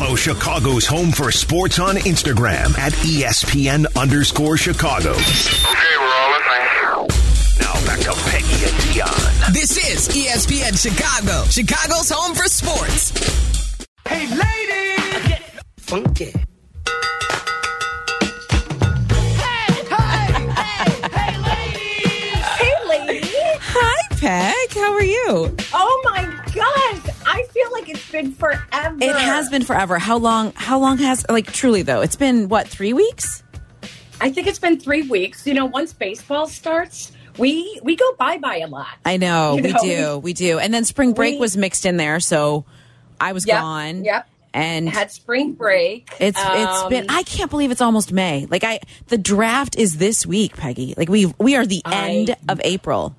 Follow Chicago's Home for Sports on Instagram at ESPN underscore Chicago. Okay, we're all listening. Now back to Peggy and Dionne. This is ESPN Chicago, Chicago's home for sports. Hey, ladies! Get funky. Hey, hey, hey, ladies. Hey, lady. Hi, Peg. How are you? Oh my gosh. I feel like it's been forever. It has been forever. How long? How long has like truly though? It's been what three weeks? I think it's been three weeks. You know, once baseball starts, we we go bye bye a lot. I know You we know? do, we do. And then spring break We- was mixed in there, so I was Yep, gone. yep. And Had spring break. it's it's Um, been. I can't believe it's almost May. Like I, the draft is this week, Peggy. Like we we are the I- end of April.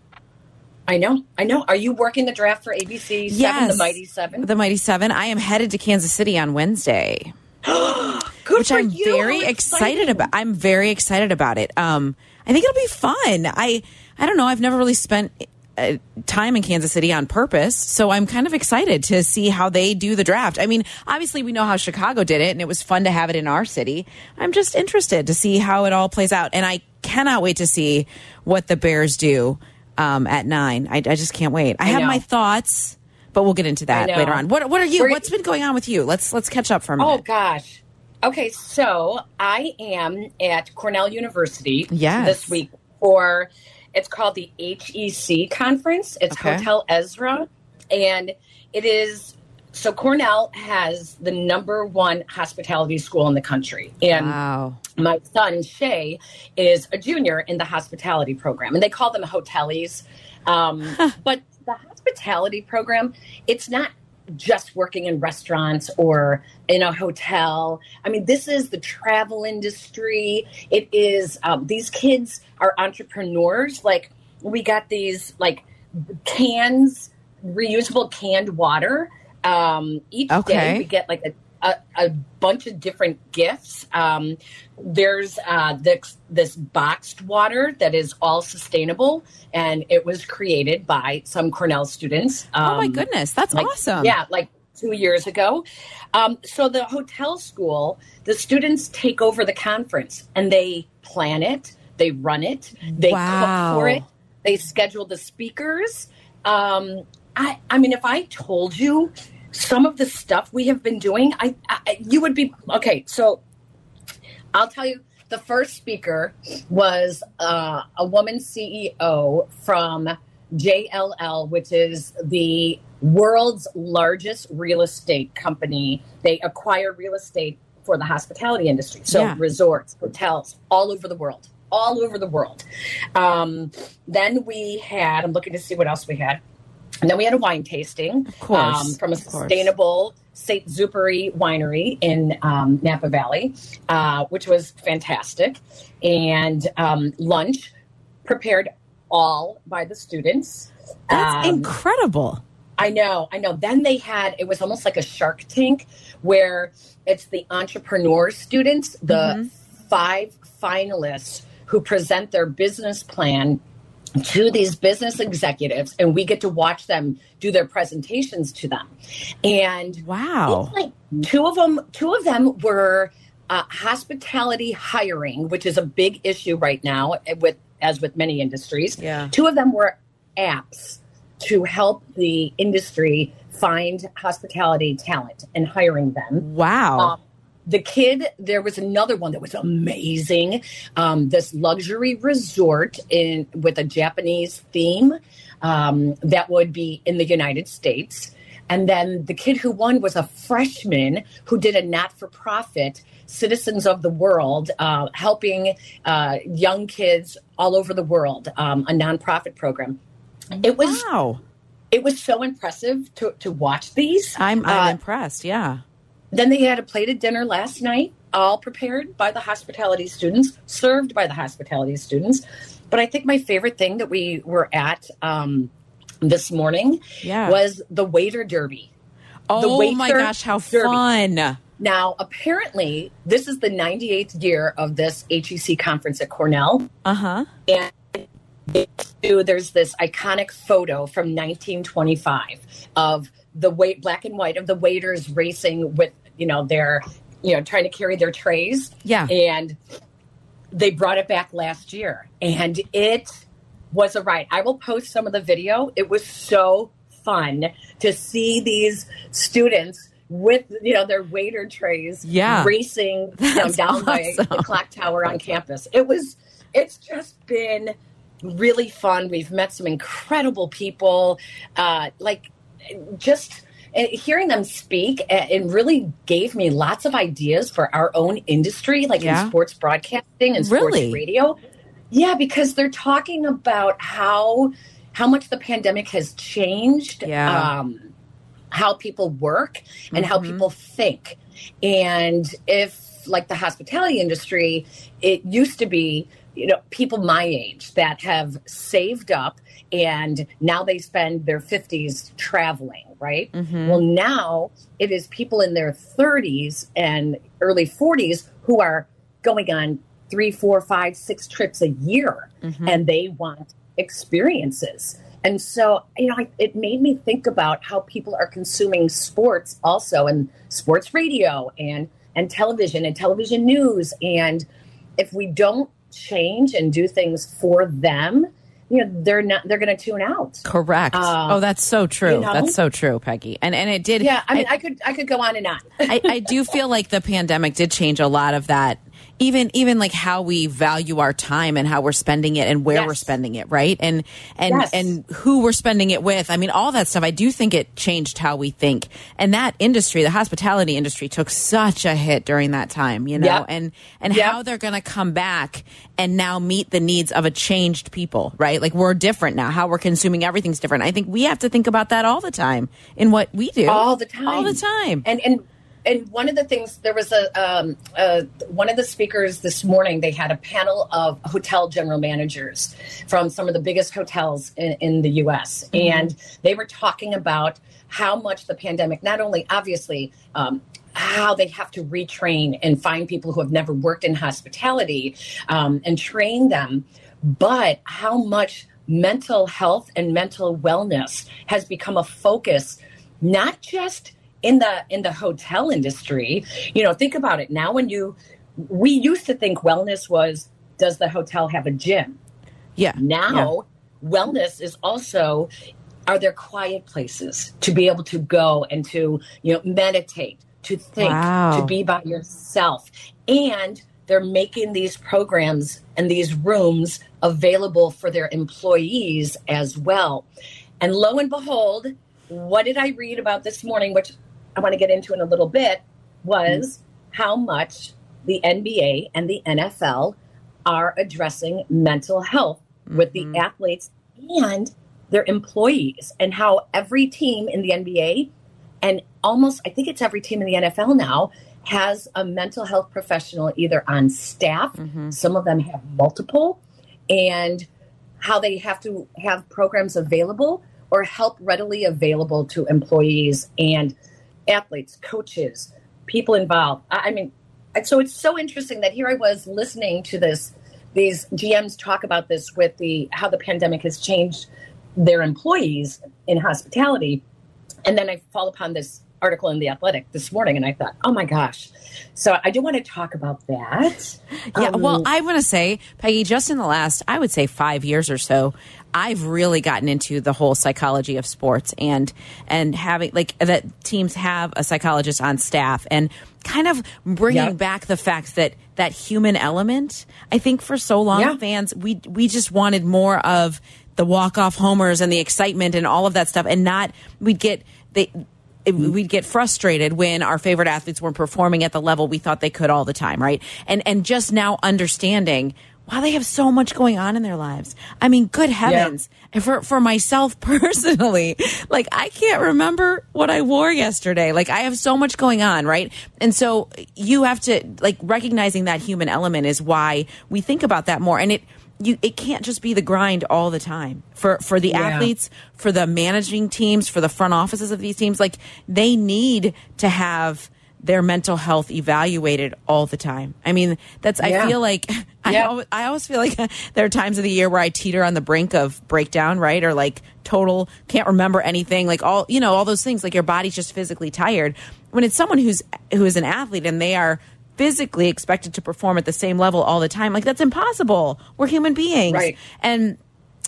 I know. I know. Are you working the draft for ABC Yes. the Mighty Seven? The Mighty Seven. I am headed to Kansas City on Wednesday. Good which I'm you. very excited about. I'm very excited about it. Um, I think it'll be fun. I I don't know. I've never really spent uh, time in Kansas City on purpose, so I'm kind of excited to see how they do the draft. I mean, obviously we know how Chicago did it, and it was fun to have it in our city. I'm just interested to see how it all plays out, and I cannot wait to see what the Bears do um, at nine. I, I just can't wait. I, have know. my thoughts. But we'll get into that later on. What What are you? We're- What's been going on with you? Let's Let's catch up for a minute. Oh gosh. Okay, so I am at Cornell University Yes. this week for it's called the HEC conference. It's Okay. Hotel Ezra and it is so Cornell has the number one hospitality school in the country. And Wow. my son Shay is a junior in the hospitality program, and they call them hotelies. Um, but the hospitality program, it's not just working in restaurants or in a hotel. I mean, this is the travel industry. It is um, these kids are entrepreneurs. Like we got these like cans, reusable canned water. Um, each Okay. day we get like a a, a bunch of different gifts. Um, there's uh, this, this boxed water that is all sustainable, and it was created by some Cornell students. Oh my Um, goodness, that's like- awesome. Yeah, like two years ago. Um, so the hotel school, the students take over the conference and they plan it, they run it, they Wow. cook for it, they schedule the speakers. Um, I, I mean, if I told you some of the stuff we have been doing, I, I you would be okay. So I'll tell you. The first speaker was uh, a woman CEO from JLL, which is the world's largest real estate company. They acquire real estate for the hospitality industry. So Yeah. resorts, hotels, all over the world, all over the world. Um, then we had, I'm looking to see what else we had. And then we had a wine tasting Of course, um, from a sustainable St. Supéry winery in um, Napa Valley, uh, which was fantastic. And um, lunch prepared all by the students. That's Um, incredible. I know, I know. Then they had it was almost like a Shark Tank where it's the entrepreneur students, the Mm-hmm. five finalists who present their business plan to these business executives and we get to watch them do their presentations to them. And Wow. like two of them two of them were uh, hospitality hiring, which is a big issue right now with as with many industries. Yeah. Two of them were apps to help the industry find hospitality talent and hiring them. Wow. Um, the kid, there was another one that was amazing. Um, this luxury resort in with a Japanese theme um, that would be in the United States. And then the kid who won was a freshman who did a not for profit, Citizens of the World, uh, helping uh, young kids all over the world, um, a nonprofit program. It was wow. it was so impressive to, to watch these. I'm I'm Uh, impressed. Yeah. Then they had a plated dinner last night, all prepared by the hospitality students, served by the hospitality students. But I think my favorite thing that we were at um, this morning Yeah. was the waiter derby. oh my gosh, how derby. fun. Now, apparently, this is the 98th year of this HEC conference at Cornell. Uh-huh. And there's this iconic photo from 1925 of the wait black and white of the waiters racing with you know they're you know trying to carry their trays. Yeah. and they brought it back last year, and it was a ride. I will post some of the video. It was so fun to see these students with you know their waiter trays Yeah. racing you know, down by the awesome. clock tower on campus it was it's just been really fun we've met some incredible people uh like just hearing them speak uh, it really gave me lots of ideas for our own industry like Yeah. in sports broadcasting and sports Really? radio yeah because they're talking about how how much the pandemic has changed Yeah. um how people work and how Mm-hmm. people think. And if, like the hospitality industry, it used to be, you know, people my age that have saved up and now they spend their 50s traveling, right? Mm-hmm. Well, now it is people in their 30s and early 40s who are going on three, four, five, six trips a year Mm-hmm. and they want experiences. And so, you know, I, it made me think about how people are consuming sports also, and sports radio and and television and television news. And if we don't change and do things for them, you know, they're not they're going to tune out. Correct. Uh, oh, that's so true. you know? That's so true, Peggy. And and it did. Yeah, I mean, I, could I could go on and on. I, I do feel like the pandemic did change a lot of that. Even even like how we value our time and how we're spending it and where Yes. we're spending it, right? And and Yes. and who we're spending it with. I mean, all that stuff. I do think it changed how we think. And that industry, the hospitality industry, took such a hit during that time. You know, Yep. and and Yep. how they're going to come back and now meet the needs of a changed people, right? Like we're different now. How we're consuming everything's different. I think we have to think about that all the time in what we do, all the time all the time. and and and one of the things there was a um uh one of the speakers this morning they had a panel of hotel general managers from some of the biggest hotels in, in the us and they were talking about how much the pandemic not only obviously um how they have to retrain and find people who have never worked in hospitality um, and train them but how much mental health and mental wellness has become a focus not just in the in the hotel industry you know think about it. Now when you we used to think wellness was does the hotel have a gym? Yeah. now wellness is also are there quiet places to be able to go and to you know meditate to think Wow. to be by yourself? And they're making these programs and these rooms available for their employees as well. And lo and behold what did i read about this morning which i want to get into in a little bit was mm-hmm. how much the nba and the nfl are addressing mental health with the mm-hmm. athletes and their employees and how every team in the NBA and almost I think it's every team in the NFL now has a mental health professional either on staff mm-hmm. some of them have multiple and how they have to have programs available or help readily available to employees and athletes coaches people involved. I mean so it's so interesting that here I was listening to this these GMs talk about this with the how the pandemic has changed their employees in hospitality. And then I fall upon this article in the Athletic this morning and I thought oh my gosh so I do want to talk about that Yeah, Um, well, I want to say, Peggy, just in the last, I would say five years or so, I've really gotten into the whole psychology of sports and and having like that teams have a psychologist on staff and kind of bringing Yep. back the fact that that human element. I think for so long, Yeah. fans we we just wanted more of the walk off homers and the excitement and all of that stuff, and not we'd get they it- we'd get frustrated when our favorite athletes weren't performing at the level we thought they could all the time, right? And and just now understanding wow, they have so much going on in their lives. I mean, good heavens. And for for myself personally, like I can't remember what I wore yesterday. Like I have so much going on, right? And so you have to like recognizing that human element is why we think about that more and it you it can't just be the grind all the time for for the Yeah. athletes for the managing teams for the front offices of these teams like they need to have their mental health evaluated all the time. I mean, that's Yeah. I feel like I, Yeah. always, I always feel like there are times of the year where I teeter on the brink of breakdown, right? Or like total can't remember anything, like all you know, all those things. Like your body's just physically tired. When it's someone who's who is an athlete and they are physically expected to perform at the same level all the time, like that's impossible. We're human beings, Right. and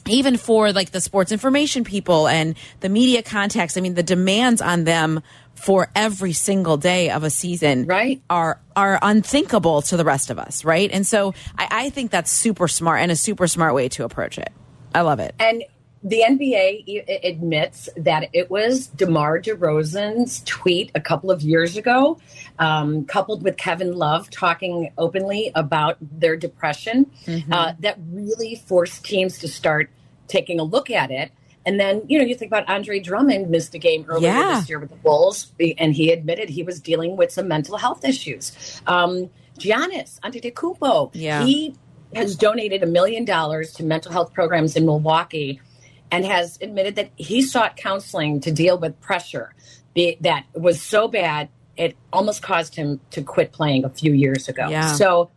even for like the sports information people and the media contacts, I mean, the demands on them for every single day of a season Right. are are unthinkable to the rest of us, right? And so I, I think that's super smart and a super smart way to approach it. I love it. And the NBA admits that it was DeMar DeRozan's tweet a couple of years ago, um, coupled with Kevin Love talking openly about their depression, Mm-hmm. uh, that really forced teams to start taking a look at it. And then, you know, you think about Andre Drummond missed a game earlier Yeah. this year with the Bulls, and he admitted he was dealing with some mental health issues. Um, Giannis Antetokounmpo, Yeah. he has donated a million dollars to mental health programs in Milwaukee and has admitted that he sought counseling to deal with pressure that was so bad it almost caused him to quit playing a few years ago. Yeah. So,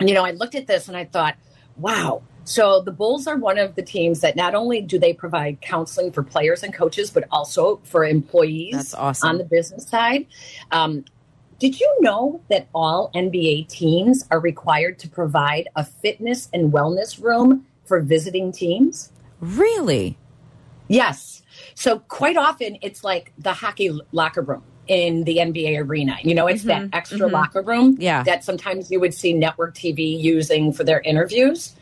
you know, I looked at this and I thought, wow. So the Bulls are one of the teams that not only do they provide counseling for players and coaches, but also for employees That's awesome. on the business side. Um, did you know that all NBA teams are required to provide a fitness and wellness room for visiting teams? Really? Yes. So quite often it's like the hockey locker room in the NBA arena. You know, it's that extra locker room Yeah. that sometimes you would see network TV using for their interviews.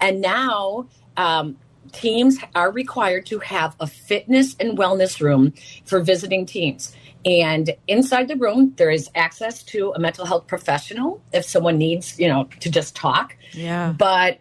And now um, teams are required to have a fitness and wellness room for visiting teams. And inside the room, there is access to a mental health professional if someone needs, you know, to just talk. Yeah. But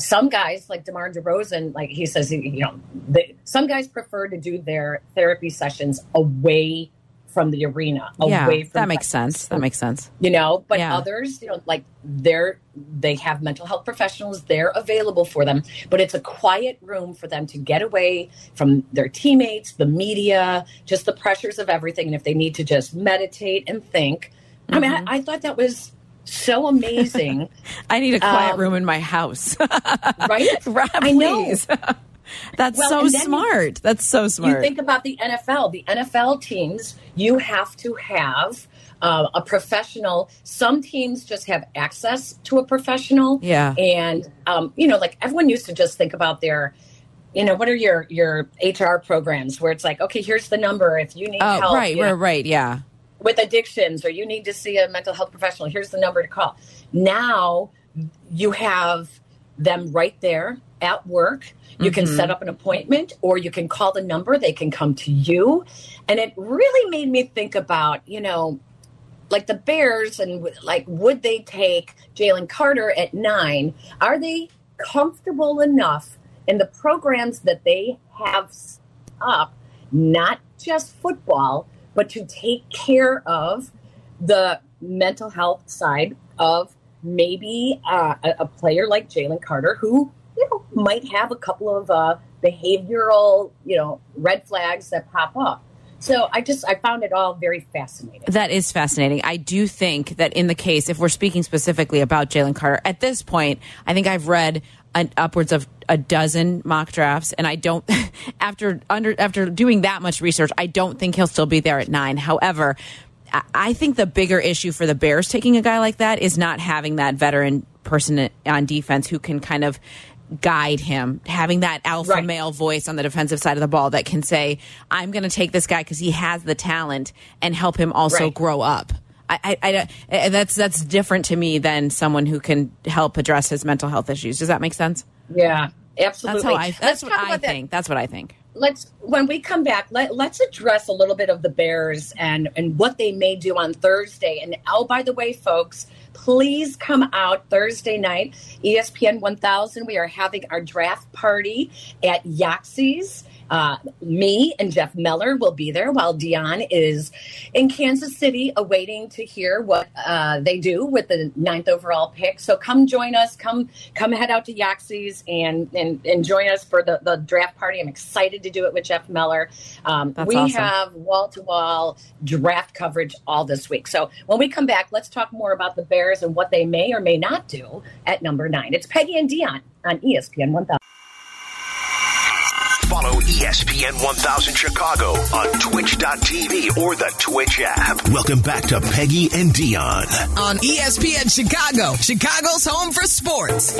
some guys, like DeMar DeRozan, like he says, you know, they, some guys prefer to do their therapy sessions away from the arena, yeah. away from That makes sense. That makes sense. you know but Yeah. others you know like they're they have mental health professionals they're available for them but it's a quiet room for them to get away from their teammates the media just the pressures of everything and if they need to just meditate and think i mean Mm-hmm. I, I thought that was so amazing I need a quiet Um, room in my house. right Right, I know. That's Well, so then you- smart. That's so smart. You think about the NFL. The NFL teams, you have to have uh, a professional. Some teams just have access to a professional. Yeah. And um, you know, like everyone used to just think about their, you know, what are your your HR programs where it's like, okay, here's the number if you need oh, help right, you know, right, right. Yeah. With addictions or you need to see a mental health professional. Here's the number to call. Now you have them right there at work. You can mm-hmm. set up an appointment or you can call the number. They can come to you. And it really made me think about, you know, like the Bears and like, would they take Jalen Carter at nine? Are they comfortable enough in the programs that they have up, not just football, but to take care of the mental health side of maybe uh, a, player like Jalen Carter who you know might have a couple of uh, behavioral you know red flags that pop up. So I just I found it all very fascinating. That is fascinating. I do think that in the case, if we're speaking specifically about Jalen Carter, at this point, I think I've read an, upwards of a dozen mock drafts, and I don't after under after doing that much research, I don't think he'll still be there at nine. However, I- I think the bigger issue for the Bears taking a guy like that is not having that veteran person on defense who can kind of guide him, having that alpha Right. male voice on the defensive side of the ball that can say, "I'm going to take this guy because he has the talent," and help him also Right. grow up. I, I, I, I- that's that's different to me than someone who can help address his mental health issues. Does that make sense? Yeah, absolutely. That's how I. That's what I that. think. That's what I think. let's when we come back let, let's address a little bit of the bears and and what they may do on thursday and oh by the way folks please come out thursday night espn 1000 we are having our draft party at yaxie's Uh, me and Jeff Meller will be there while Dionne is in Kansas City awaiting to hear what uh, they do with the ninth overall pick. So come join us. Come come head out to Yaxie's and, and, and join us for the, the draft party. I'm excited to do it with Jeff Meller. Um, we awesome. have wall to wall draft coverage all this week. So when we come back, let's talk more about the Bears and what they may or may not do at number nine. It's Peggy and Dionne on ESPN 1000. Follow ESPN 1000 Chicago on twitch.tv or the Twitch app. Welcome back to Peggy and Dionne. On ESPN Chicago, Chicago's home for sports.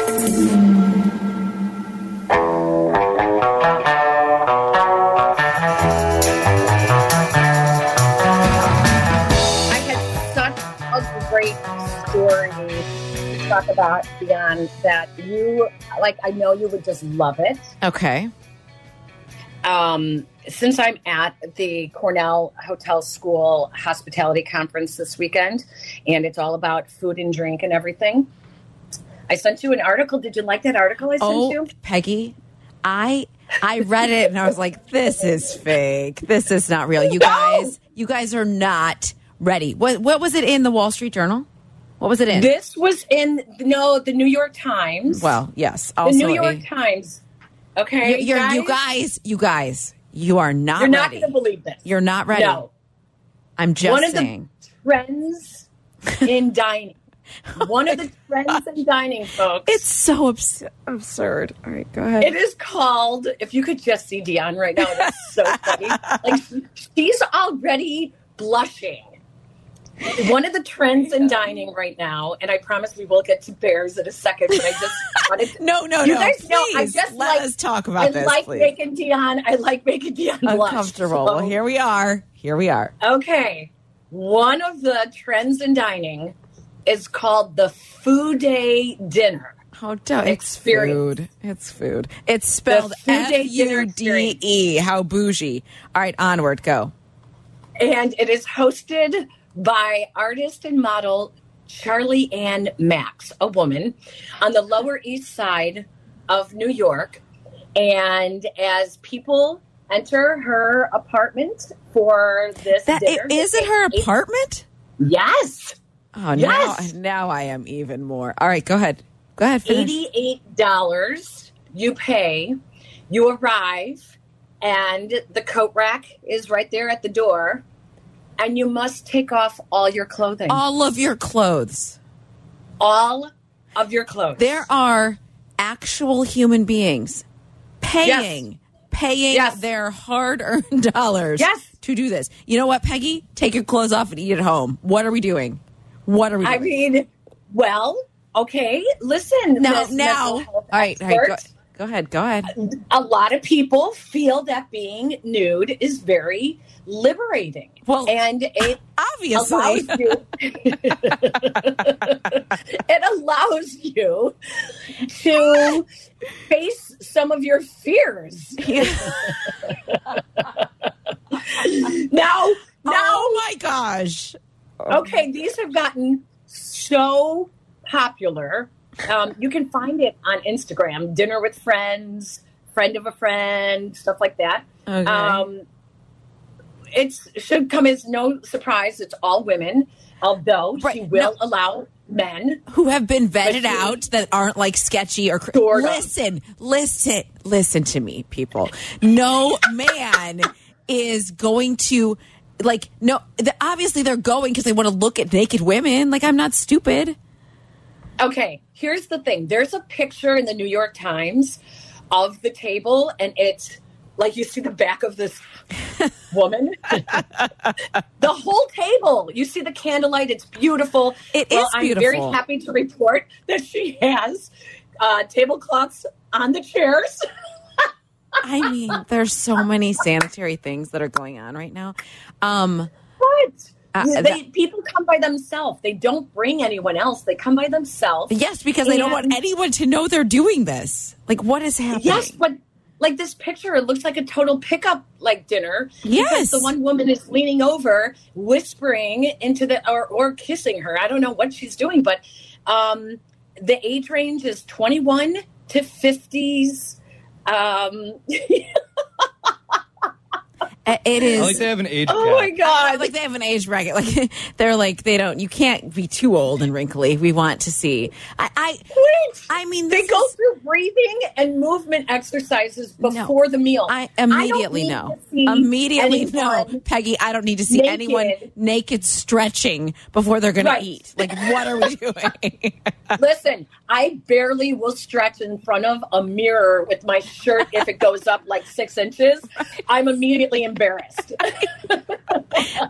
I had such a great story to talk about, Dionne, that you, like, I know you would just love it. Okay. Um, since I'm at the Cornell Hotel School Hospitality Conference this weekend, and it's all about food and drink and everything, I sent you an article. Did you like that article I sent Oh, you? Peggy, I I read it and I was like, this is fake. This is not real. You guys, you guys are not ready. What what was it in the Wall Street Journal? What was it in? This was in no the New York Times. well, yes. the New York a- Times. Okay, you're, you guys, you guys, you are not you're not going to believe this. You're not ready. No, I'm just one of saying. the trends in dining. One of the trends in dining, folks. it's so abs- absurd. All right, go ahead. It is called. If you could just see Dionne right now, it's so funny. Like she's already blushing. One of the trends in dining right now, and I promise we will get to bears in a second. But I just wanted. To, no, no, you no. guys know I just let like- us talk I about this, like please. making Dionne. I like making Dionne. Uncomfortable. So- here we are. Here we are. Okay. One of the trends in dining is called the food day dinner. Oh, How do it's food? It's food. It's spelled food F day dinner U D E. How bougie. All right, onward, go. and it is hosted by artist and model Charlie Ann Max, a woman on the Lower East Side of New York. And as people enter her apartment for this That dinner, is it her apartment? Yes, Oh Yes. now now I am even more. All right, go ahead. Go ahead. Finish. eighty-eight dollars. You pay, you arrive, and the coat rack is right there at the door, and you must take off all your clothing. All of your clothes. all of your clothes. There are actual human beings paying paying Yes. their hard-earned dollars Yes. to do this. You know what, Peggy? Take your clothes off and eat at home. What are we doing? What are we doing? I mean, well, okay. Listen, now, now, all right, all right, go, ahead, go ahead. A lot of people feel that being nude is very liberating. Well, and it Obviously, allows you. it allows you to face some of your fears. now, now, oh my gosh! Okay, these have gotten so popular. Um, you can find it on Instagram, dinner with friends, friend of a friend, stuff like that. Okay. Um, it should come as no surprise. It's all women, although she will no. allow men. who have been vetted out that aren't like sketchy or cr- listen listen listen to me people no man is going to like no the, obviously they're going because they want to look at naked women like i'm not stupid Okay, here's the thing. There's a picture in the New York Times of the table, and it's like you see the back of this woman. the whole table. You see the candlelight. It's beautiful. It well, is I'm very happy to report that she has uh, tablecloths on the chairs. i mean there's so many sanitary things that are going on right now um What? Uh, they, that- people come by themselves. They don't bring anyone else. They come by themselves. yes because they don't want anyone to know they're doing this like what is happening Yes, but like this picture, it looks like a total pickup like dinner. Yes. the one woman is leaning over, whispering into the or or kissing her. I don't know what she's doing, but um, the age range is twenty one to fifties. Um, Uh, It I like they have an age Oh cap. my god! like they have an age bracket. Like they're like they don't. You can't be too old and wrinkly. We want to see. I. I, Wait, I mean, they this go is- through breathing and movement exercises before the meal. I immediately need know. Immediately know, Peggy. I don't need to see naked. anyone naked stretching before they're going Right. to eat. Like, what are we doing? Listen, I barely will stretch in front of a mirror with my shirt if it goes up like six inches. I'm immediately embarrassed.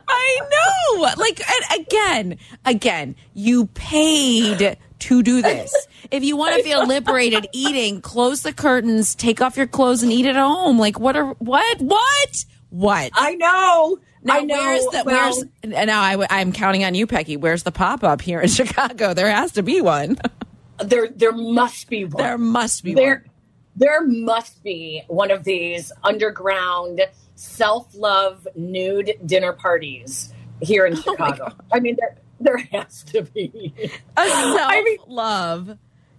I know. Like and again, again, you paid to do this. If you want to feel liberated eating, close the curtains, take off your clothes, and eat at home. Like, what are what what what? I know. Now, I know. where's the Well, where's and now I, I'm counting on you, Peggy. Where's the pop up here in Chicago? There has to be one. there? There must be one. there must be there, one. there must be one of these underground self-love nude dinner parties here Oh in Chicago. I mean, there there has to be. A self mean- love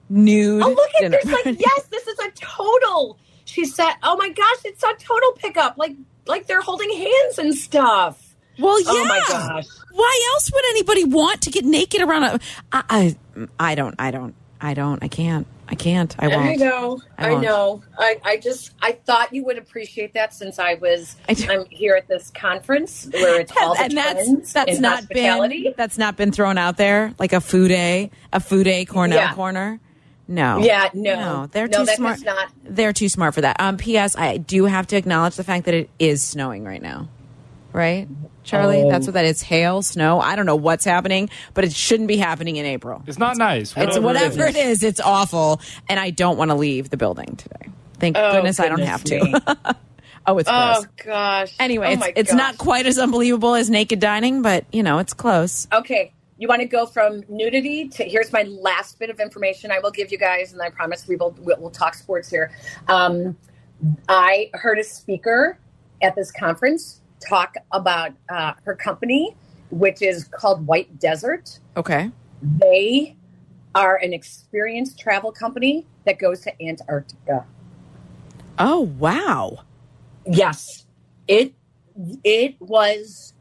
nude. Oh, look at this! Like, yes, this is a total. She said, "Oh my gosh, it's a total pickup! Like, like they're holding hands and stuff." Well, yeah. Oh my gosh! Why else would anybody want to get naked around a? I, I, I don't. I don't. I don't. I can't. I can't. I won't. I know, I I, know. I, I just, I thought you would appreciate that since I was, I I'm here at this conference where it's all the and that's that's not been that's not been thrown out there like a food day a food day Cornell Yeah. corner. No. Yeah, no. No, they're No, too smart. not- They're too smart for that. Um, P.S. I do have to acknowledge the fact that it is snowing right now. Right, Charlie? Oh. That's what that is. Hail, snow. I don't know what's happening, but it shouldn't be happening in April. It's not nice. It's whatever it is. It's awful, and I don't want to leave the building today. Thank Oh, goodness I don't have me. to. oh, it's gross. Oh gosh. Anyway, oh it's, my it's gosh. not quite as unbelievable as naked dining, but you know, it's close. Okay, you want to go from nudity to here's my last bit of information I will give you guys, and I promise we will we'll, we'll talk sports here. Um, I heard a speaker at this conference talk about uh, her company, which is called White Desert. Okay. They are an experienced travel company that goes to Antarctica. Oh wow. Yes, it it was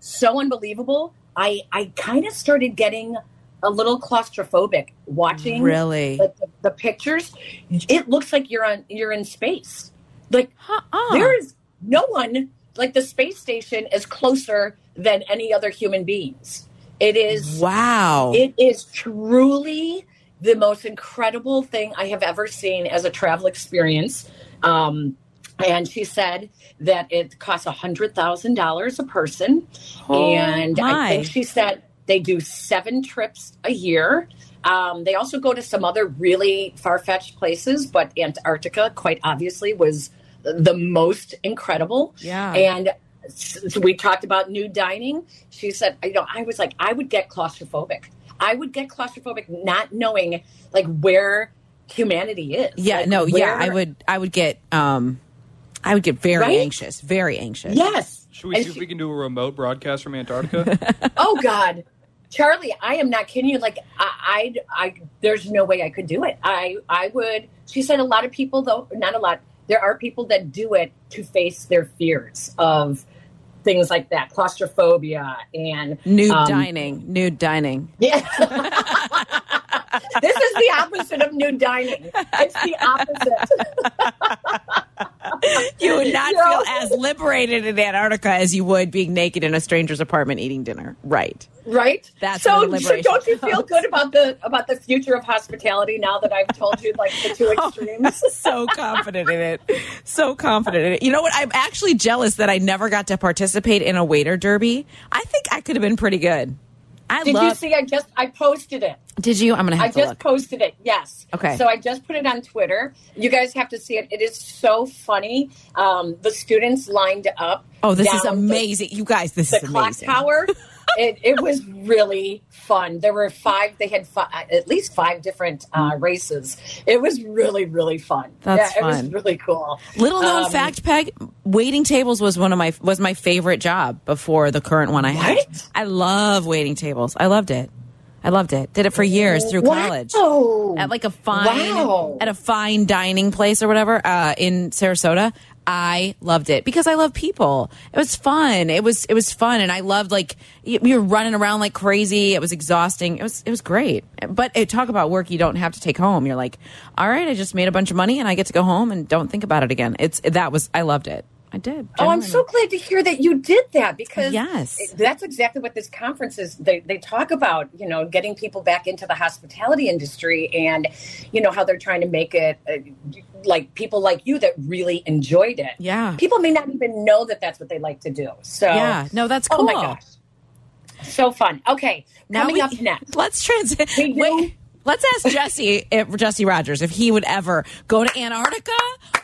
so unbelievable. I I kind of started getting a little claustrophobic watching Really? the, the, the pictures. It looks like you're on you're in space. Like Uh-uh. there is no one like the space station is closer than any other human beings. It is Wow. it is truly the most incredible thing I have ever seen as a travel experience. Um, and she said that it costs a hundred thousand dollars a person, Oh, and I my. think she said they do seven trips a year. Um, they also go to some other really far fetched places, but Antarctica, quite obviously, was the most incredible. Yeah. And s- we talked about nude dining. She said, you know, I was like, I would get claustrophobic. I would get claustrophobic not knowing like where humanity is. yeah, Like, no, yeah, I would I would get um I would get very Right? anxious, very anxious. Yes. Should we And see if we can do a remote broadcast from Antarctica? oh God, Charlie, I am not kidding you. Like I, I, I, there's no way I could do it. I, I would. She said a lot of people, though, not a lot. There are people that do it to face their fears of things like that, claustrophobia, and Nude um, dining, nude dining. Yeah. this is the opposite of nude dining. It's the opposite. You would not No. feel as liberated in Antarctica as you would being naked in a stranger's apartment eating dinner. Right. right? That's so. So don't you feel comes. good about the about the future of hospitality now that I've told you like the two oh, extremes? so confident in it. So confident in it. You know what? I'm actually jealous that I never got to participate in a waiter derby. I think I could have been pretty good. I Did you see? I just I posted it. Did you? I'm gonna have to. I just look. posted it. Yes. Okay. So I just put it on Twitter. You guys have to see it. It is so funny. Um, the students lined up. oh, this is down the- amazing, you guys. This the is clock amazing. tower. it, it was really fun. There were five. They had fi- at least five different uh, races. It was really really fun. That's yeah, It fun. was really cool. Little known Um, fact, Peg, waiting tables was one of my was my favorite job before the current one I had. What? I love waiting tables. I loved it. I loved it. Did it for years through college. Wow. At like a fine Wow. at a fine dining place or whatever uh, in Sarasota. I loved it because I love people. It was fun. It was it was fun, and I loved like y- we were running around like crazy. It was exhausting. It was it was great. But it, talk about work you don't have to take home. You're like, all right, I just made a bunch of money, and I get to go home and don't think about it again. It's that was I loved it. I did. Oh, I'm so glad to hear that you did that because Yes. that's exactly what this conference is. They, they talk about, you know, getting people back into the hospitality industry and, you know, how they're trying to make it uh, like people like you that really enjoyed it. Yeah. People may not even know that that's what they like to do. So, Yeah, no, that's oh my cool. gosh. So fun. Okay. now Coming we, up next. Let's transition. Wait, let's ask Jesse, if, Jesse Rogers, if he would ever go to Antarctica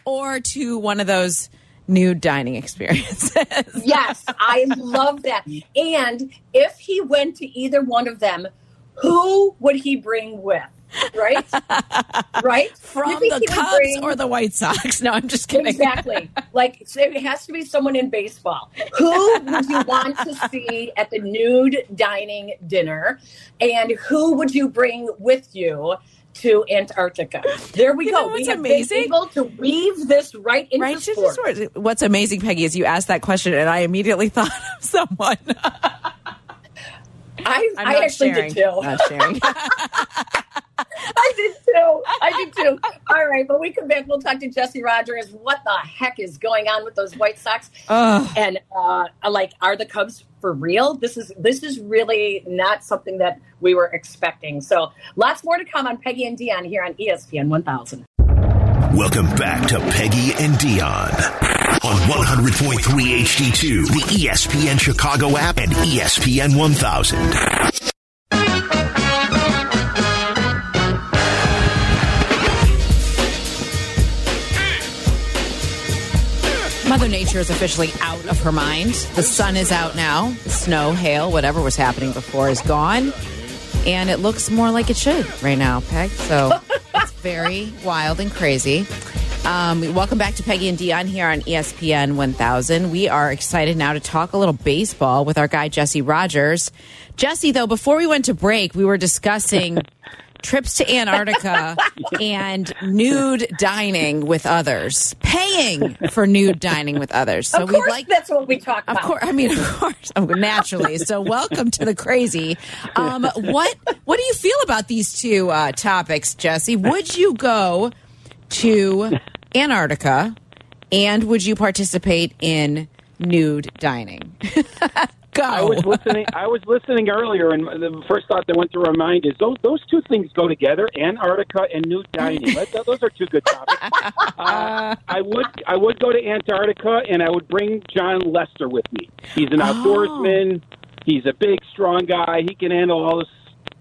or to one of those nude dining experiences. Yes, I love that. And if he went to either one of them, who would he bring with? Right? right? From the Cubs bring- or the White Sox? No, I'm just kidding. Exactly. like it has to be someone in baseball. Who would you want to see at the nude dining dinner? And who would you bring with you to Antarctica? There we You go. know we what's have amazing? been able to weave this right into Right? Just- sport. What's amazing, Peggy, is you asked that question and I immediately thought of someone. I, I'm I not actually sharing. did too. Not sharing. I did too. I did too. All right, but we come back. We'll talk to Jesse Rogers. What the heck is going on with those White Sox? Ugh. And uh, like, are the Cubs for real? This is this is really not something that we were expecting. So, lots more to come on Peggy and Dionne here on ESPN 1000. Welcome back to Peggy and Dionne on 100.3 HD2, the ESPN Chicago app, and ESPN 1000. Mother Nature is officially out of her mind. The sun is out now. Snow, hail, whatever was happening before is gone. And it looks more like it should right now, Peg. So it's very wild and crazy. Um, welcome back to Peggy and Dionne here on ESPN 1000. We are excited now to talk a little baseball with our guy, Jesse Rogers. Jesse, though, before we went to break, we were discussing trips to Antarctica and nude dining with others, paying for nude dining with others. So of we course, like that's what we talk about. of course, I mean, of course, oh, naturally. So, welcome to the crazy. Um, what What do you feel about these two uh, topics, Jesse? Would you go to Antarctica, and would you participate in nude dining? go. I was listening. I was listening earlier, and the first thought that went through my mind is those those two things go together: Antarctica and nude dining. Those are two good topics. Uh, I would I would go to Antarctica, and I would bring Jon Lester with me. He's an outdoorsman. He's a big, strong guy. He can handle all this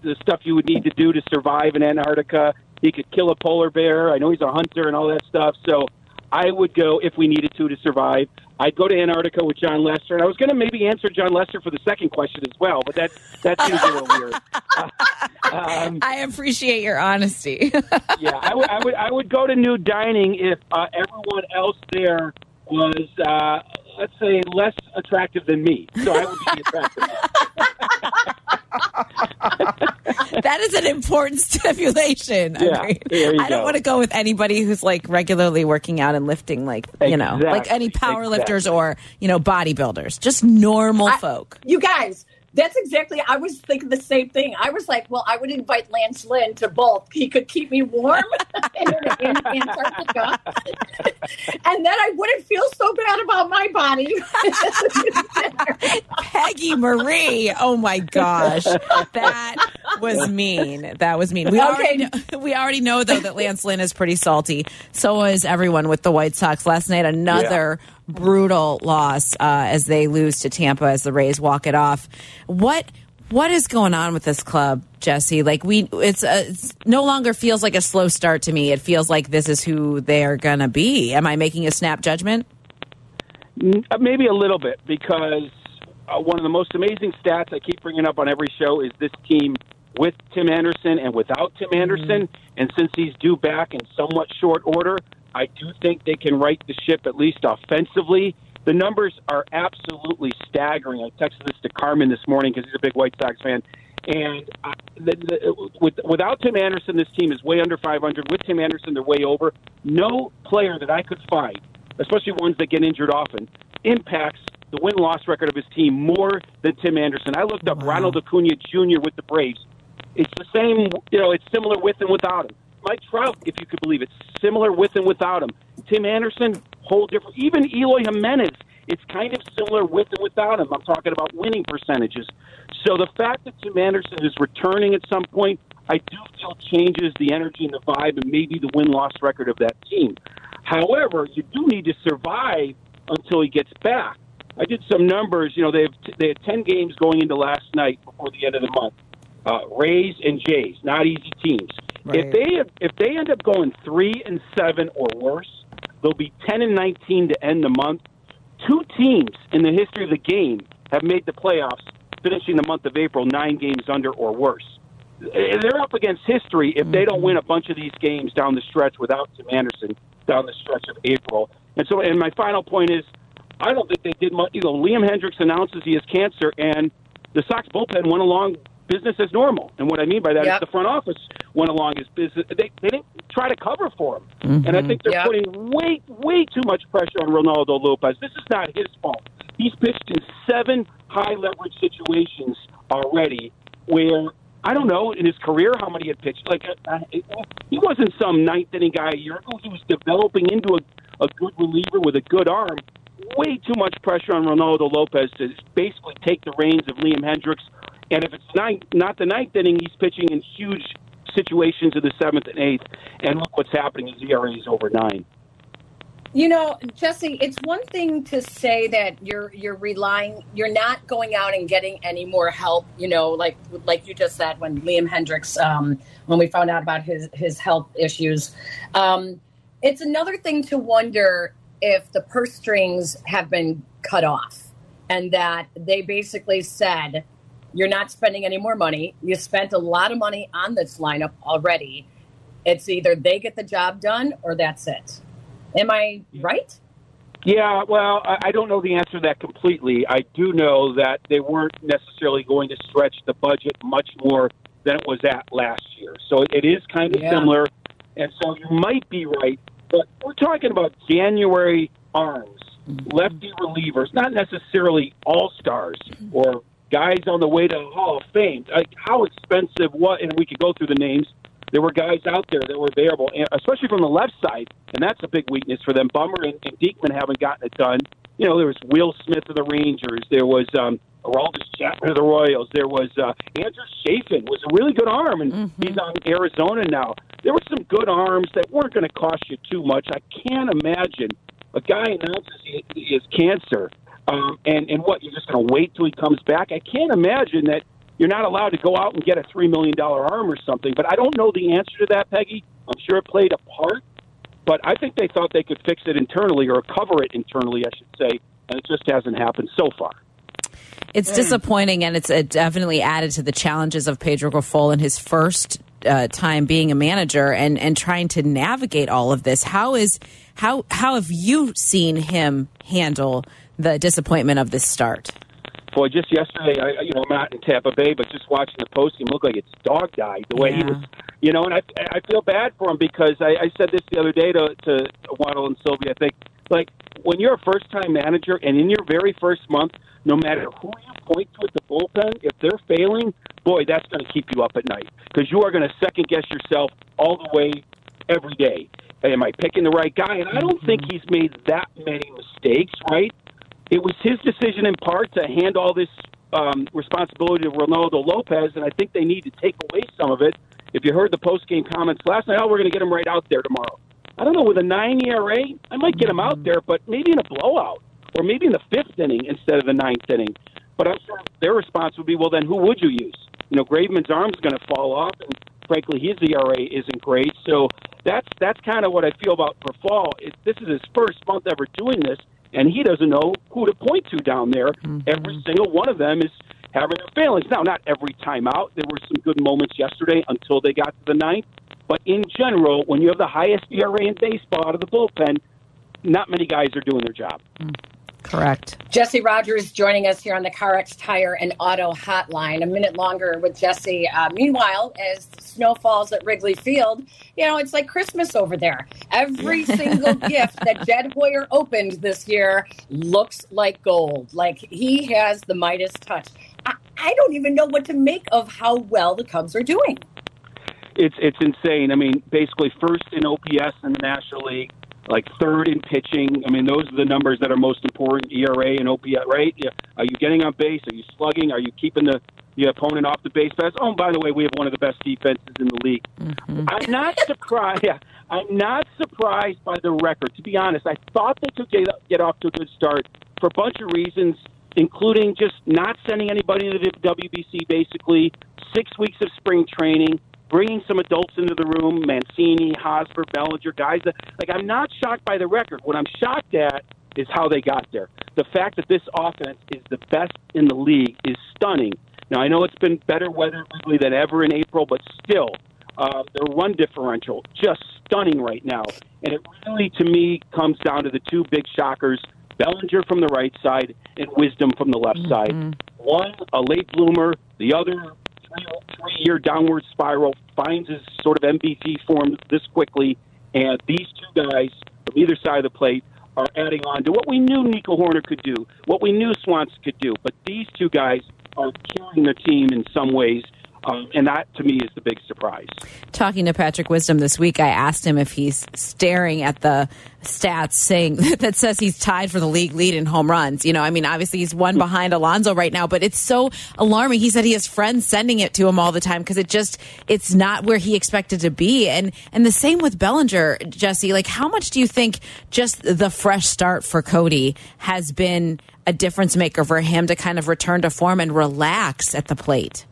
the stuff you would need to do to survive in Antarctica. He could kill a polar bear. I know he's a hunter and all that stuff. So I would go if we needed to to survive. I'd go to Antarctica with Jon Lester, and I was going to maybe answer Jon Lester for the second question as well, but that that seems a little weird. um, I appreciate your honesty. yeah, I would, I would I would go to New Dining if uh, everyone else there was, uh, let's say, less attractive than me. So I would be attractive. that is an important stipulation. Yeah, Agreed. there you I don't go. want to go with anybody who's like regularly working out and lifting, like you know, like any Exactly, power lifters or you know bodybuilders, just normal I- folk. You guys, that's exactly. I was thinking the same thing. I was like, well, I would invite Lance Lynn to both. He could keep me warm in, in Antarctica, and then I wouldn't feel so bad about my body. Peggy Marie. Oh my gosh, that was mean. That was mean. We already know, we already know though that Lance Lynn is pretty salty. So is everyone with the White Sox last night. Another brutal loss uh, as they lose to Tampa as the Rays walk it off. What what is going on with this club, Jesse? Like we, it's, uh it's no longer feels like a slow start to me. It feels like this is who they are gonna be. Am I making a snap judgment? Mm, uh, Maybe a little bit because uh, one of the most amazing stats I keep bringing up on every show is this team with Tim Anderson and without Tim Anderson. And since he's due back in somewhat short order, I do think they can right the ship at least offensively. The numbers are absolutely staggering. I texted this to Carmen this morning because he's a big White Sox fan. And uh, the, the, with, without Tim Anderson, this team is way under 500. With Tim Anderson, they're way over. No player that I could find especially ones that get injured often, impacts the win loss record of his team more than Tim Anderson. I looked up Ronald Acuna Jr. with the Braves. It's the same, you know, it's similar with and without him. Mike Trout, if you could believe it, similar with and without him. Tim Anderson, whole different. Even Eloy Jimenez, it's kind of similar with and without him. I'm talking about winning percentages. So the fact that Tim Anderson is returning at some point, I do feel changes the energy and the vibe and maybe the win loss record of that team. However, you do need to survive until he gets back. I did some numbers. You know, they have they had ten games going into last night before the end of the month. Uh, Rays and Jays, not easy teams. If they if they end up going three and seven or worse, they'll be ten and nineteen to end the month. Two teams in the history of the game have made the playoffs, finishing the month of April nine games under or worse. Eh, They're up against history if they don't win a bunch of these games down the stretch without Tim Anderson down the stretch of April. And so, and my final point is, I don't think they did much. You know, Liam Hendriks announces he has cancer, and the Sox bullpen went along business as normal. And what I mean by that is Yep. the front office went along as business. They, they didn't try to cover for him, and I think they're Yep. putting way, way too much pressure on Reynaldo Lopez. This is not his fault. He's pitched in seven high leverage situations already, where I don't know in his career how many he had pitched. Like uh, he wasn't some ninth inning guy a year ago. He was developing into a, a good reliever with a good arm. Way too much pressure on Reynaldo Lopez to basically take the reins of Liam Hendriks. And if it's ninth, not the ninth inning, he's pitching in huge situations in the seventh and eighth. And look what's happening. His ERA is over nine. You know, Jesse, it's one thing to say that you're you're relying you're not going out and getting any more help, you know, like like you just said when Liam Hendriks um when we found out about his his health issues. Um it's another thing to wonder if the purse strings have been cut off and that they basically said you're not spending any more money. You spent a lot of money on this lineup already. It's either they get the job done or that's it. Am I right? Yeah, well, I don't know the answer to that completely. I do know that they weren't necessarily going to stretch the budget much more than it was at last year. So it is kind of Yeah. similar. And so you might be right. But we're talking about January arms, lefty relievers, not necessarily all stars or guys on the way to Hall of Fame. Like how expensive what and we could go through the names. There were guys out there that were available, and especially from the left side, and that's a big weakness for them. Bummer and, and Diekman haven't gotten it done. You know, there was Will Smith of the Rangers. There was um, Aroldis Chapman of the Royals. There was uh, Andrew Chafin was a really good arm, and he's on Arizona now. There were some good arms that weren't going to cost you too much. I can't imagine a guy announces he, he has cancer, um, and and what you're just going to wait till he comes back. I can't imagine that you're not allowed to go out and get a three million dollar arm or something. But I don't know the answer to that, Peggy. I'm sure it played a part, but I think they thought they could fix it internally or cover it internally, I should say, and it just hasn't happened so far. It's disappointing, and it's it definitely added to the challenges of Pedro Grifol in his first uh, time being a manager and and trying to navigate all of this. How is how how have you seen him handle the disappointment of this start? Boy, just yesterday, I, you know, I'm not in Tampa Bay, but just watching the post game, looked like it's dog died the way he was, you know, and I, I feel bad for him because I, I said this the other day to, to Waddle and Sylvia. I think, like, when you're a first time manager and in your very first month, no matter who you point to at the bullpen, if they're failing, boy, that's going to keep you up at night because you are going to second guess yourself all the way every day. Am I picking the right guy? And I don't think he's made that many mistakes, right? It was his decision in part to hand all this um, responsibility to Reynaldo Lopez, and I think they need to take away some of it. If you heard the post game comments last night, oh, we're going to get him right out there tomorrow. I don't know. With a nine ERA, I might get him out there, but maybe in a blowout or maybe in the fifth inning instead of the ninth inning. But I'm sure their response would be, well, then who would you use? You know, Graveman's arm's going to fall off, and frankly, his ERA isn't great. So that's that's kind of what I feel about Grifol. It, this is his first month ever doing this, and he doesn't know who to point to down there. Mm-hmm. Every single one of them is having their failings. Now, not every time out. There were some good moments yesterday until they got to the ninth. But in general, when you have the highest ERA in baseball out of the bullpen, not many guys are doing their job. Mm. Correct. Jesse Rogers joining us here on the CarX Tire and Auto Hotline. A minute longer with Jesse. Uh, meanwhile, as snow falls at Wrigley Field, you know, it's like Christmas over there. Every single gift that Jed Hoyer opened this year looks like gold. Like he has the Midas touch. I, I don't even know what to make of how well the Cubs are doing. It's it's insane. I mean, basically first in OPS in the National League, like third in pitching. I mean, those are the numbers that are most important: ERA and OPS. Right? Yeah. Are you getting on base? Are you slugging? Are you keeping the the opponent off the base pass? Oh, and by the way, we have one of the best defenses in the league. Mm-hmm. I'm not surprised. Yeah, I'm not surprised by the record. To be honest, I thought they could get get off to a good start for a bunch of reasons, including just not sending anybody to the WBC. Basically, six weeks of spring training bringing some adults into the room, Mancini, Hosmer, Bellinger, guys that like I'm not shocked by the record. What I'm shocked at is how they got there. The fact that this offense is the best in the league is stunning. Now I know it's been better weather really than ever in April, but still, uh, their run differential just stunning right now. And it really, to me, comes down to the two big shockers: Bellinger from the right side and Wisdom from the left side. One a late bloomer, the other three year downward spiral, finds his sort of MVP form this quickly, and these two guys from either side of the plate are adding on to what we knew Nico Hoerner could do, what we knew Swanson could do. But these two guys are killing the team in some ways. Um, and that, to me, is the big surprise. Talking to Patrick Wisdom this week, I asked him if he's staring at the stats saying that says he's tied for the league lead in home runs. You know, I mean, obviously he's one behind Alonso right now, but it's so alarming. He said he has friends sending it to him all the time because it just it's not where he expected to be. And and the same with Bellinger, Jesse. Like, how much do you think just the fresh start for Cody has been a difference maker for him to kind of return to form and relax at the plate?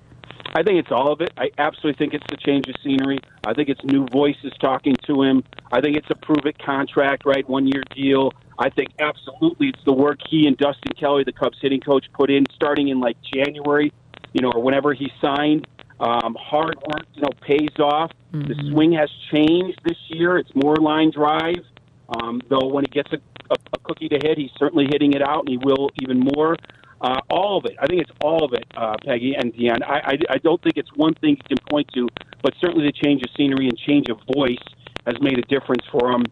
I think it's all of it. I absolutely think it's the change of scenery. I think it's new voices talking to him. I think it's a prove it contract, right? One year deal. I think absolutely it's the work he and Dustin Kelly, the Cubs hitting coach, put in starting in like January, you know, or whenever he signed. Um, hard work, you know, pays off. The swing has changed this year. It's more line drive. Um, though when he gets a, a, a cookie to hit, he's certainly hitting it out, and he will even more. Uh, all of it. I think it's all of it, uh, Peggy and Dionne. I, I, I don't think it's one thing you can point to, but certainly the change of scenery and change of voice has made a difference for him.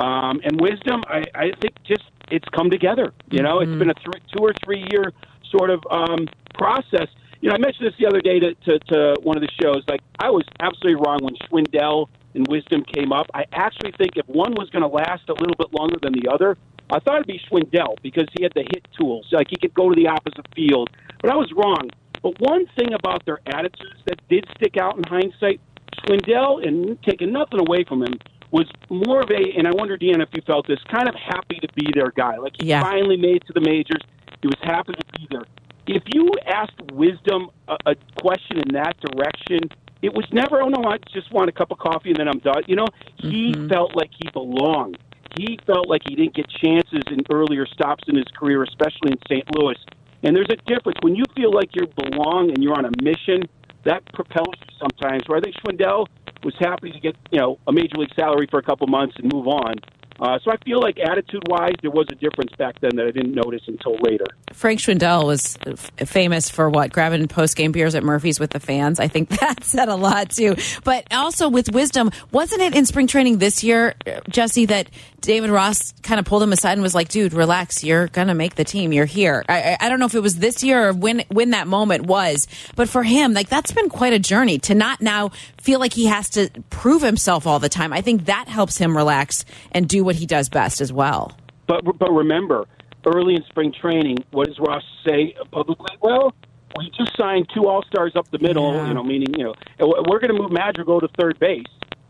Um, and wisdom, I, I think just it's come together. You know, it's been a th- two or three year sort of um, process. You know, I mentioned this the other day to, to, to one of the shows. Like, I was absolutely wrong when Schwindel and Wisdom came up. I actually think if one was going to last a little bit longer than the other, I thought it'd be Schwindel because he had the hit tools. Like, he could go to the opposite field. But I was wrong. But one thing about their attitudes that did stick out in hindsight, Schwindel, and taking nothing away from him, was more of a, and I wonder, Deanna, if you felt this, kind of happy to be their guy. Like, he Yeah. finally made it to the majors. He was happy to be there. If you asked Wisdom a, a question in that direction, it was never, oh, no, I just want a cup of coffee and then I'm done. You know, he mm-hmm. felt like he belonged. He felt like he didn't get chances in earlier stops in his career, especially in St. Louis. And there's a difference. When you feel like you belong and you're on a mission, that propels you sometimes. Where I think Schwindel was happy to get, you know, a major league salary for a couple months and move on. Uh, so I feel like attitude-wise, there was a difference back then that I didn't notice until later. Frank Schwindel was f- famous for what grabbing post game beers at Murphy's with the fans. I think that said a lot too. But also with wisdom, wasn't it in spring training this year, Jesse, that David Ross kind of pulled him aside and was like, "Dude, relax. You're gonna make the team. You're here." I, I, I don't know if it was this year or when when that moment was, but for him, like that's been quite a journey to not now feel like he has to prove himself all the time. I think that helps him relax and do what he does best as well. But but remember, early in spring training, what does Ross say publicly? Well, we just signed two All Stars up the middle. Yeah. You know, meaning you know we're going to move Madrigal to third base.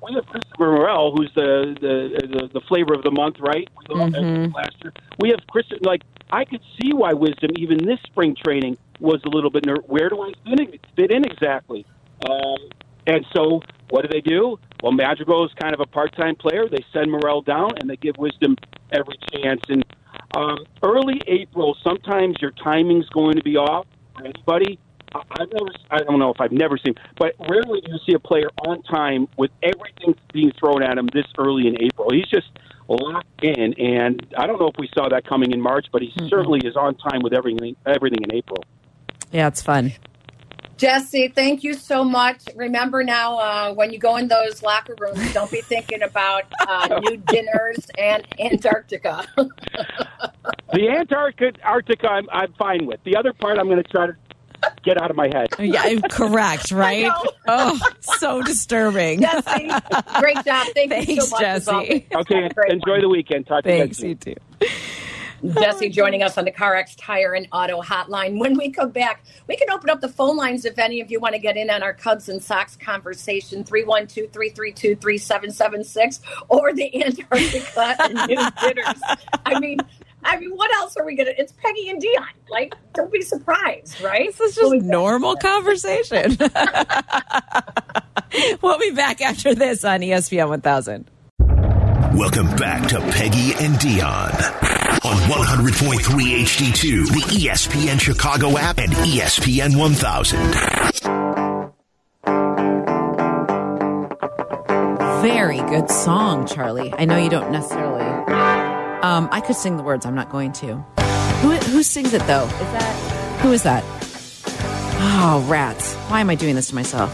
We have Christopher Morel, who's the the the, the flavor of the month, right? Him Last year, we have Chris. Like I could see why Wisdom, even this spring training, was a little bit ner- where do I fit in, fit in exactly? Um, and so, what do they do? Well, Madrigal is kind of a part-time player. They send Morel down, and they give Wisdom every chance. And um, early April, sometimes your timing's going to be off for anybody. I- I've never, I don't know if I've never seen, but rarely do you see a player on time with everything being thrown at him this early in April. He's just locked in. And I don't know if we saw that coming in March, but he certainly is on time with everything everything in April. Yeah, it's fun. Jesse, thank you so much. Remember now, uh, when you go in those locker rooms, don't be thinking about uh, new dinners and Antarctica. The Antarctica, Arctica, I'm, I'm fine with. The other part, I'm going to try to get out of my head. Yeah, correct, right? Oh, so disturbing. Jesse, great job. Thank you Thanks, so much. Jesse. Okay, Great enjoy the weekend. Talk to you Thanks, guys you too. Jesse joining us on the CarX Tire and Auto Hotline. When we come back, we can open up the phone lines if any of you want to get in on our Cubs and Sox conversation 312 332 3776 or the Antarctica and New Dinners. I mean, I mean, what else are we gonna? It's Peggy and Dionne. Like, don't be surprised, right? This is just Going back. normal conversation. we'll be back after this on E ESPN 1000. Welcome back to Peggy and Dionne on 100.3 HD2, the ESPN Chicago app, and ESPN 1000. Very good song, Charlie. I know you don't necessarily. Um, I could sing the words. I'm not going to. Who who sings it though? Is that who is that? Oh, rats! Why am I doing this to myself?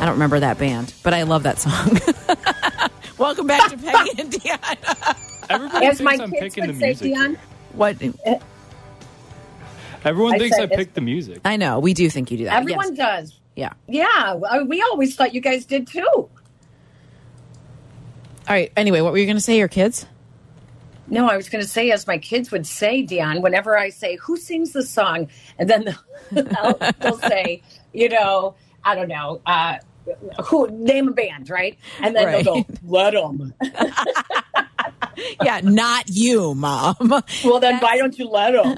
I don't remember that band, but I love that song. Welcome back to Peggy and Dionne. Everybody As my thinks I'm kids picking the would say, music. Dionne, what? Everyone I thinks I said picked the music. I know we do think you do that. everyone yes. does. Yeah. Yeah, uh, we always thought you guys did too. All right. Anyway, what were you going to say? Your kids? No, I was going to say, as my kids would say, Dionne, whenever I say, who sings the song? And then they'll, they'll say, you know, I don't know, uh, who name a band, right? And then they'll go, let them. Yeah, not you, mom. Well, then why don't you let him?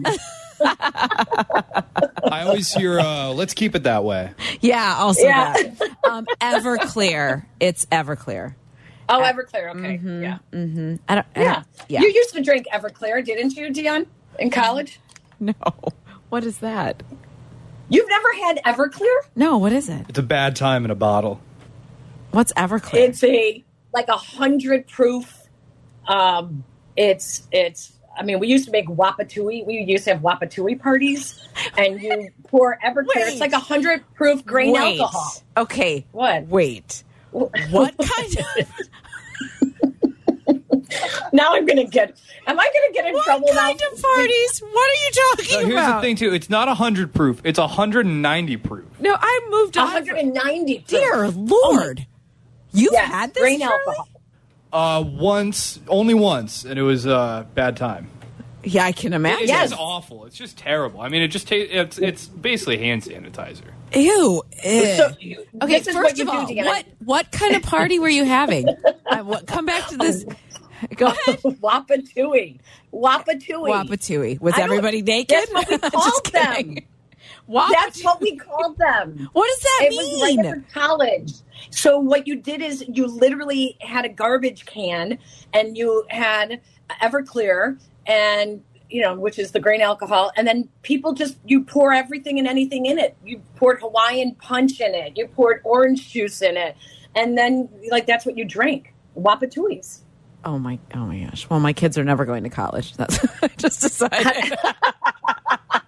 I always hear, uh, let's keep it that way. yeah, also Yeah. that. Um, Everclear. It's Everclear. Oh, Everclear. Okay. Yeah. I don't. I Yeah. don't- yeah. You used to drink Everclear, didn't you, Dionne, in college? no. What is that? You've never had Everclear? No. What is it? It's a bad time in a bottle. What's Everclear? It's a like a hundred proof. Um, it's it's. I mean, we used to make Wapatui. We used to have Wapatui parties, and you pour Everclear. Wait. It's like a hundred proof grain Wait. alcohol. Okay. What? Wait. What kind of Now I'm gonna get. Am I gonna get in what trouble kind now? of parties? What are you talking So here's about? the thing, too. It's not 100 proof. It's 190 proof. No, I moved on. 190. proof. Dear Lord, you've Yes, had this grain Charlie? alcohol. Uh, once, only once, and it was a uh, bad time. Yeah, I can imagine. It's Yes. just awful. It's just terrible. I mean, it just tastes. It's it's basically hand sanitizer. Ew. ew. So, Okay, first what you of all, what what kind of party were you having? uh, what, come back to this. Go ahead. Wapatui. Wapatui. Wapatui. Was everybody naked? That's what we called them. That's what we called them. What does that It mean? was right after college. So what you did is you literally had a garbage can and you had Everclear and you know, which is the grain alcohol, and then people just you pour everything and anything in it. You poured Hawaiian punch in it, you poured orange juice in it, and then like that's what you drank. Wapatuis. Oh my! Oh my gosh! Well, my kids are never going to college. That's I just decided.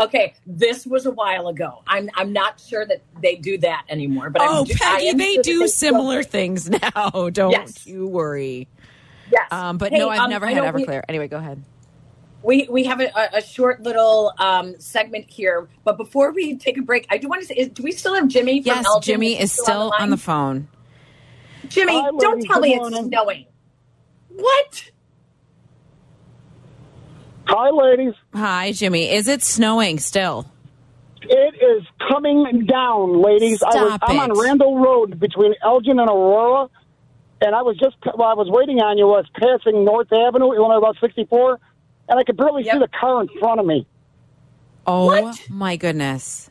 Okay, this was a while ago. I'm I'm not sure that they do that anymore. But oh, I'm, I Peggy, am they sure do still similar do. things now. Don't Yes. you worry. Yes, Um, but Hey, no, I've um, never I had know we- Everclear. anyway, go ahead. We we have a, a- a short little um, segment here, but before we take a break, I do want to say: is, Do we still have Jimmy? From Yes, Elgin? Jimmy is still on the line? phone. Jimmy, Hi, don't tell Good me morning. it's snowing. What? Hi, ladies. Hi, Jimmy. Is it snowing still? It is coming down, ladies. I was, Stop I'm it. on Randall Road between Elgin and Aurora, and I was just while I was waiting on you, I was passing North Avenue, Illinois about 64, and I could barely Yep. see the car in front of me. Oh What? my goodness.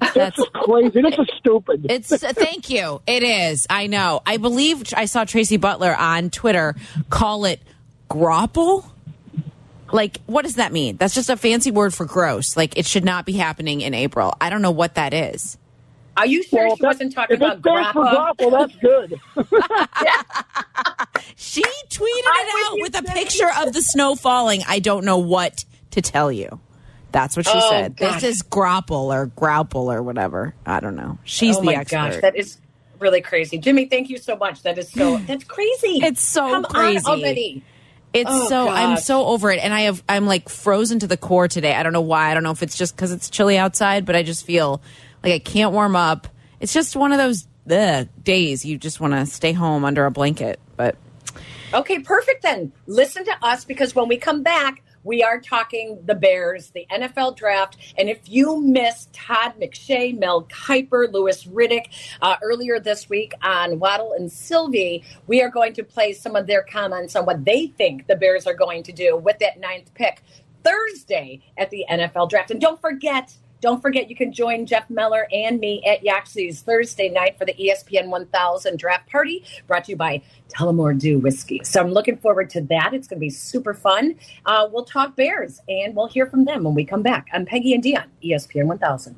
This That's is crazy. This is stupid. It's uh, thank you. It is. I know. I believe I saw Tracy Butler on Twitter call it grapple. Like, what does that mean? That's just a fancy word for gross. Like, it should not be happening in April. I don't know what that is. Are you sure Well, she wasn't talking if it about stands for grappa? That's good. She tweeted I'm it out with a picture of the snow falling. I don't know what to tell you. That's what she Oh, said. gosh. This is grapple or grapple or whatever. I don't know. She's oh the my expert. gosh, that is really crazy. Jimmy, thank you so much. That is so that's crazy. It's so Come crazy. on already. It's Oh, so I'm so over it, and I have I'm like frozen to the core today. I don't know why. I don't know if it's just because it's chilly outside, but I just feel like I can't warm up. It's just one of those ugh, days you just want to stay home under a blanket. But Okay, perfect then. Listen to us because when we come back, we are talking the Bears, the NFL draft. And if you missed Todd McShay, Mel Kiper, Louis Riddick uh, earlier this week on Waddle and Silvy, we are going to play some of their comments on what they think the Bears are going to do with that ninth pick Thursday at the NFL draft. And don't forget, don't forget, you can join Jeff Meller and me at Yaxie's Thursday night for the ESPN 1000 draft party brought to you by Tullamore Dew Whiskey. So I'm looking forward to that. It's going to be super fun. Uh, we'll talk Bears and we'll hear from them when we come back. I'm Peggy and Dionne, ESPN 1000.